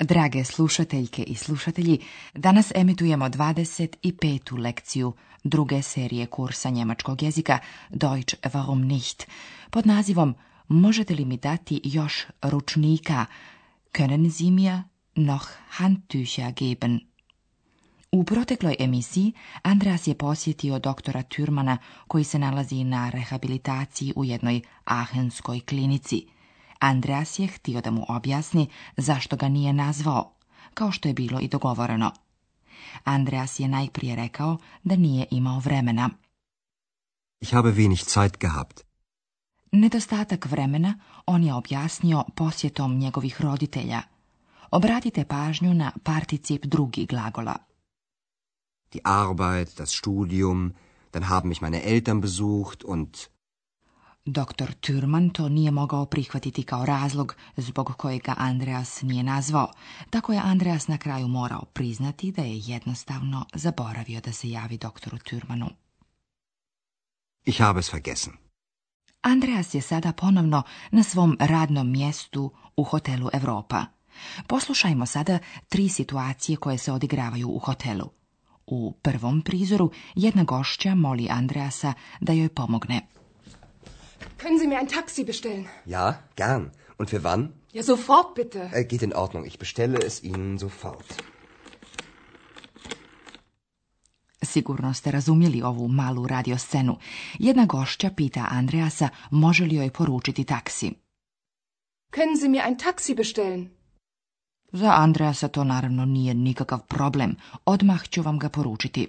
Drage slušateljke i slušatelji, danas emitujemo 25. lekciju druge serije kursa njemačkog jezika Deutsch warum nicht pod nazivom Možete li mi dati još ručnika? Können Sie mir noch Handtücher geben? U protekloj emisiji Andreas je posjetio doktora Türmana koji se nalazi na rehabilitaciji u jednoj ahenskoj klinici. Andreas je htio da mu objasni zašto ga nije nazvao, kao što je bilo i dogovoreno. Andreas je najprije rekao da nije imao vremena. Ich habe wenig Zeit gehabt. Nedostatak vremena on je objasnio posjetom njegovih roditelja. Obratite pažnju na particip drugi glagola. Die Arbeit, das Studium, dann haben mich meine Eltern besucht und Doktor Turman to nije mogao prihvatiti kao razlog zbog kojega Andreas nije nazvao, tako je Andreas na kraju morao priznati da je jednostavno zaboravio da se javi doktoru Turmanu. Ich habe es vergessen. Andreas je sada ponovno na svom radnom mjestu u hotelu Europa. Poslušajmo sada tri situacije koje se odigravaju u hotelu. U prvom prizoru jedna gošća moli Andreasa da joj pomogne. Können Sie mir ein Taxi bestellen? Ja, gern. Und für wann? Ja, sofort bitte. Äh, geht in Ordnung. Ich bestelle es Ihnen sofort. Sigurno ste razumjeli ovu malu radioscenu. Jedna gošća pita Andreasa može li joj poručiti taksi. Können Sie mir ein Taxi bestellen? Za Andreasa to naravno nije nikakav problem. Odmah ću vam ga poručiti.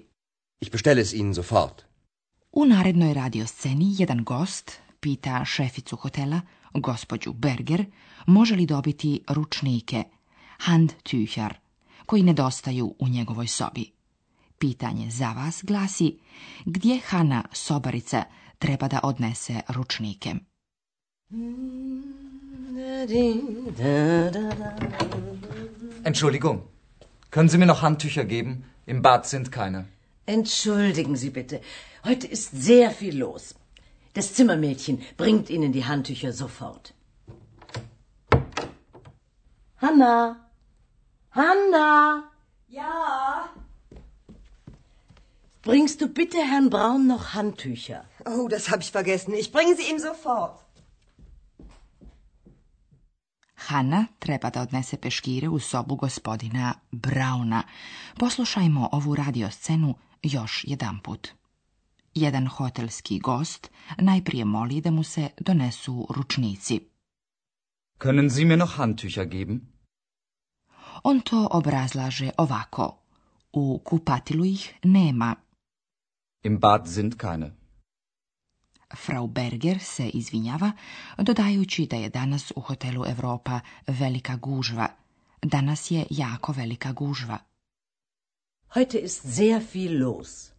Ich bestelle es Ihnen sofort. U narednoj radiosceni jedan gost, pita šeficu hotela, gospođu Berger, može li dobiti ručnike, handtücher, koji nedostaju u njegovoj sobi. Pitanje za vas glasi gdje Hana Sobarica treba da odnese ručnike. Entschuldigung, können Sie mir noch Handtücher geben? Im Bad sind keine. Entschuldigen Sie bitte, heute ist sehr viel los. Das Zimmermädchen bringt Ihnen die Handtücher sofort. Hanna! Hanna! Ja! Bringst du bitte Herrn Braun noch Handtücher? Oh, das habe ich vergessen. Ich bringe sie ihm sofort. Hanna treba da odnese peškire u sobu gospodina Brauna. Poslušajmo ovu radioscenu još jedan put. Jedan hotelski gost najprije moli da mu se donesu ručnici. Können Sie mir noch Handtücher geben? On to obrazlaže ovako. U kupatilu ih nema. Im Bad sind keine. Frau Berger se izvinjava, dodajući da je danas u hotelu Europa velika gužva. Danas je jako velika gužva. Heute ist sehr viel los.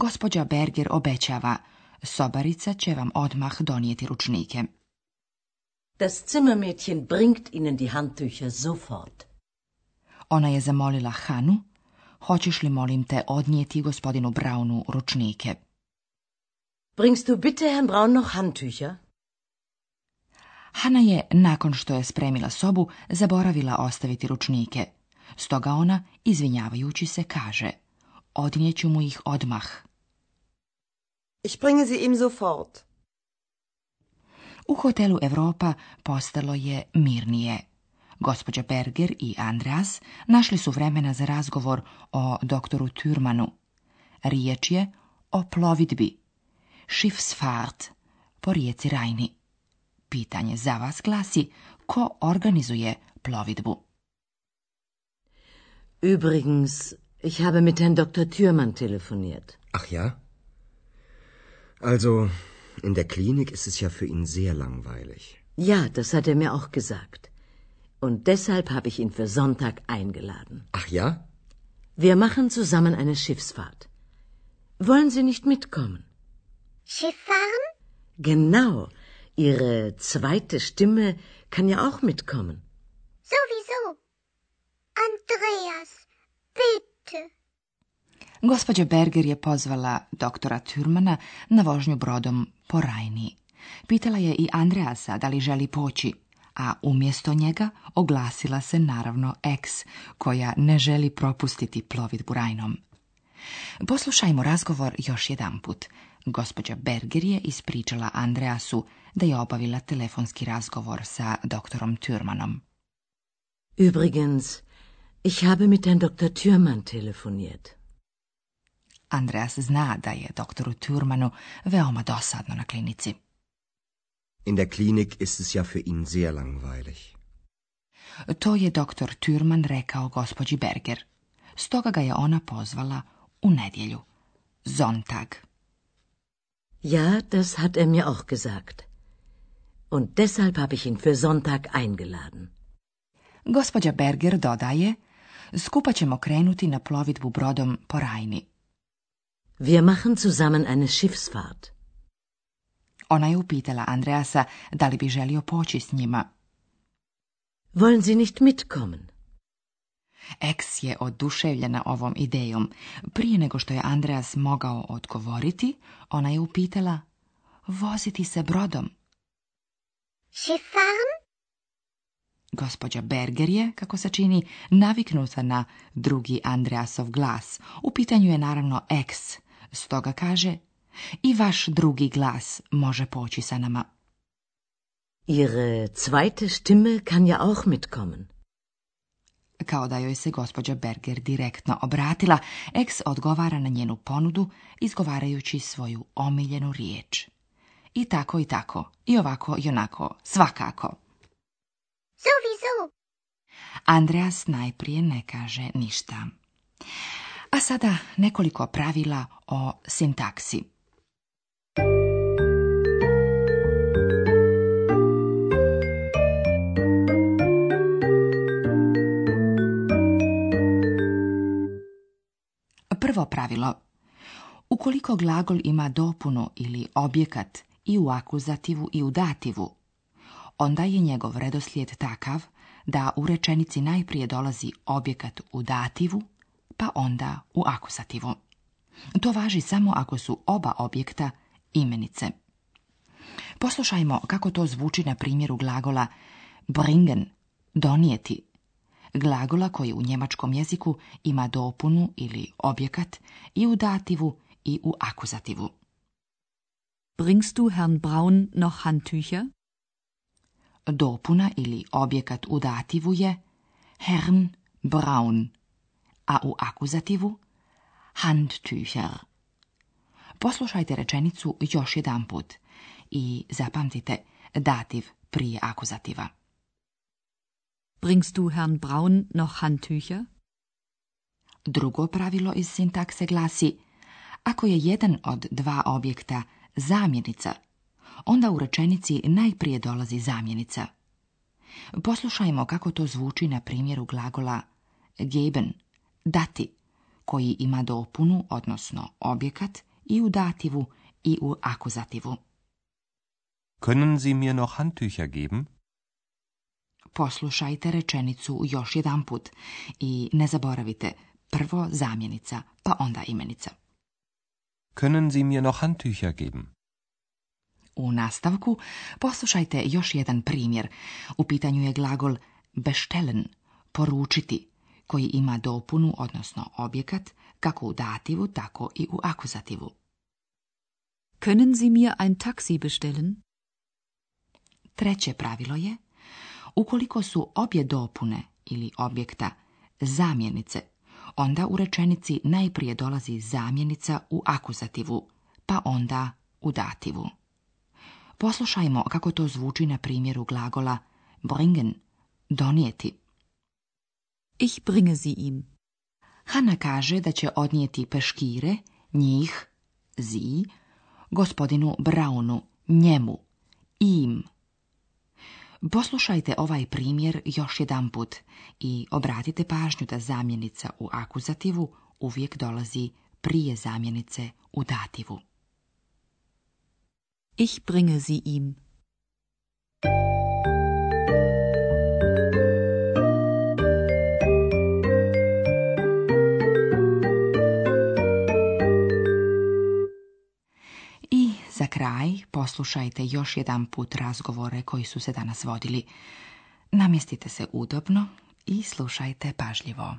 Gospođa Berger obećava, sobarica će vam odmah donijeti ručnike. Das Zimmermädchen bringt Ihnen die Handtücher sofort. Ona je zamolila Hanu, hoćeš li molim te odnijeti gospodinu Braunu ručnike? Bringst du bitte Herrn Braun noch Handtücher? Hana je, nakon što je spremila sobu, zaboravila ostaviti ručnike. Stoga ona, izvinjavajući se, kaže, odnijeću mu ih odmah. Ich bringe sie ihm sofort. U hotelu Europa postalo je mirnije. Gospođa Berger i Andreas našli su vremena za razgovor o doktoru Türmanu. Riječ je o plovidbi. Schiffsfahrt, po rijeci Rajni. Pitanje za vas glasi ko organizuje plovidbu. Übrigens, ich habe mit Herrn Dr. Türmann telefoniert. Ach ja? Also, in der Klinik ist es ja für ihn sehr langweilig. Ja, das hat er mir auch gesagt. Und deshalb habe ich ihn für Sonntag eingeladen. Ach ja? Wir machen zusammen eine Schiffsfahrt. Wollen Sie nicht mitkommen? Schiff fahren? Genau. Ihre zweite Stimme kann ja auch mitkommen. Sowieso. Andreas, bitte. Gospođa Berger je pozvala doktora Thürmana na vožnju brodom po Rajni. Pitala je i Andreasa da li želi poći, a umjesto njega oglasila se naravno ex koja ne želi propustiti plovidbu Rajnom. Poslušajmo razgovor još jedanput. Gospođa Berger je ispričala Andreasu da je obavila telefonski razgovor sa doktorom Thürmanom. Übrigens, ich habe mit Herrn Dr. Thürmann telefoniert. Andreas zna da je doktoru turmanu veoma dosadno na klinici. In der Klinik ist es ja für ihn sehr langweilig. To je doktor türman rekao gospođi Berger. Stoga ga je ona pozvala u nedjelju. Zontag. Ja, das hat er mir auch gesagt. Und deshalb habe ich ihn für Sonntag eingeladen. Gospođa Berger dodaje, skupa ćemo krenuti na plovidbu brodom po Rajni. Wir machen zusammen eine Schiffsfahrt. Ona je upitala Andreasa da li bi želio poći s njima. Wollen Sie nicht mitkommen? Eks je oduševljena ovom idejom. Prije nego što je Andreas mogao odgovoriti, ona je upitala voziti se brodom. Schifffahren? Gospođa Berger je, kako se čini, naviknuta na drugi Andreasov glas. U pitanju je naravno eks, Stoga kaže, i vaš drugi glas može poći sa nama. Ihre zweite Stimme kann ja auch mitkommen. Kao da joj se gospođa Berger direktno obratila, eks odgovara na njenu ponudu, izgovarajući svoju omiljenu riječ. I tako i tako, i ovako i onako, svakako. Sowieso. Andreas najprije ne kaže ništa. A sada nekoliko pravila o sintaksi. Prvo pravilo. Ukoliko glagol ima dopunu ili objekat i u akuzativu i u dativu, onda je njegov redoslijed takav da u rečenici najprije dolazi objekat u dativu, pa onda u akuzativu. To važi samo ako su oba objekta imenice. Poslušajmo kako to zvuči na primjeru glagola bringen, donijeti, glagola koji u njemačkom jeziku ima dopunu ili objekat i u dativu i u akuzativu. Bringst du Herrn Braun noch Handtücher? Dopuna ili objekat u dativu je Herrn Braun, a u akuzativu Handtücher. Poslušajte rečenicu još jedanput i zapamtite dativ prije akuzativa. Bringst du Herrn Braun noch Handtücher? Drugo pravilo iz sintakse glasi ako je jedan od dva objekta zamjenica, onda u rečenici najprije dolazi zamjenica. Poslušajmo kako to zvuči na primjeru glagola geben, dati, koji ima dopunu, odnosno objekat, i u dativu i u akuzativu. Können Sie mir noch Handtücher geben? Poslušajte rečenicu još jedanput i ne zaboravite prvo zamjenica, pa onda imenica. Können Sie mir noch Handtücher geben? U nastavku poslušajte još jedan primjer. U pitanju je glagol bestellen, poručiti, koji ima dopunu, odnosno objekat, kako u dativu, tako i u akuzativu. Können Sie mir ein bestellen? Treće pravilo je, ukoliko su obje dopune ili objekta zamjenice, onda u rečenici najprije dolazi zamjenica u akuzativu, pa onda u dativu. Poslušajmo kako to zvuči na primjeru glagola bringen, donijeti. Ich bringe sie im. Hanna kaže da će odnijeti peškire, njih, zi, gospodinu Braunu, njemu, im. Poslušajte ovaj primjer još jedan put i obratite pažnju da zamjenica u akuzativu uvijek dolazi prije zamjenice u dativu. Ich bringe sie ihm. kraj poslušajte još jedan put razgovore koji su se danas vodili. Namjestite se udobno i slušajte pažljivo.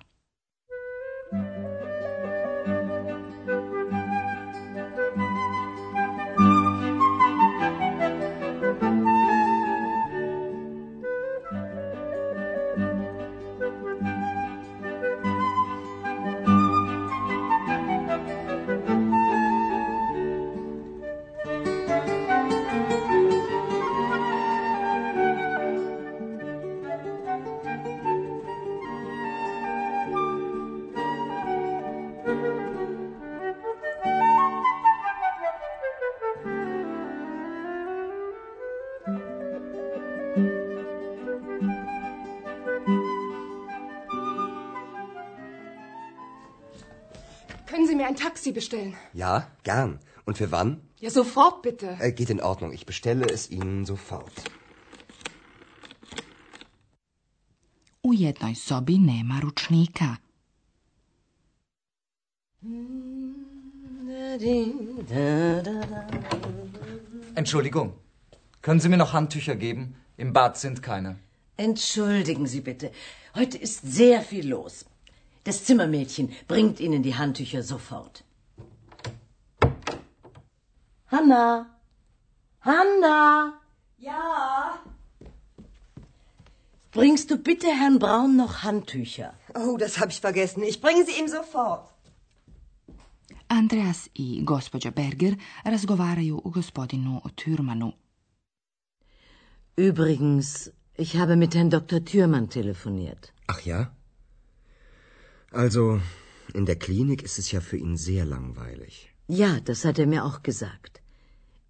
Können Sie mir ein Taxi bestellen? Ja, gern. Und für wann? Ja, sofort bitte. Äh, geht in Ordnung. Ich bestelle es Ihnen sofort. U jednoj sobi nema ručnika. Entschuldigung, können Sie mir noch Handtücher geben? Im Bad sind keine. Entschuldigen Sie bitte. Heute ist sehr viel los. Das Zimmermädchen bringt Ihnen die Handtücher sofort. Hanna! Hanna! Ja! Bringst du bitte Herrn Braun noch Handtücher? Oh, das habe ich vergessen. Ich bringe sie ihm sofort. Andreas i gospođa Berger razgovaraju o gospodinu Thürmanu. Übrigens, ich habe mit Herrn Dr. Thürmann telefoniert. Ach ja? Also, in der Klinik ist es ja für ihn sehr langweilig. Ja, das hat er mir auch gesagt.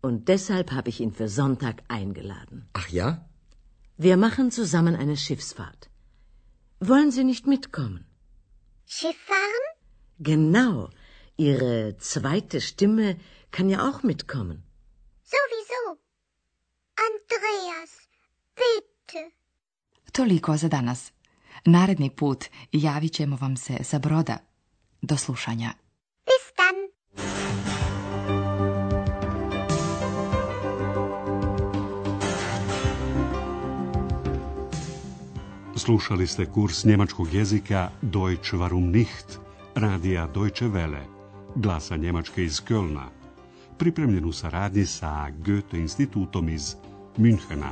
Und deshalb habe ich ihn für Sonntag eingeladen. Ach ja? Wir machen zusammen eine Schiffsfahrt. Wollen Sie nicht mitkommen? Schiff fahren? Genau. Ihre zweite Stimme kann ja auch mitkommen. Sowieso. Andreas, bitte. Toliko za danas. Naredni put javit ćemo vam se sa broda. Do slušanja. Slušali ste kurs njemačkog jezika Deutsch warum nicht, radija Deutsche Welle, glasa Njemačke iz Kölna, pripremljen u saradnji sa Goethe institutom iz Münchena.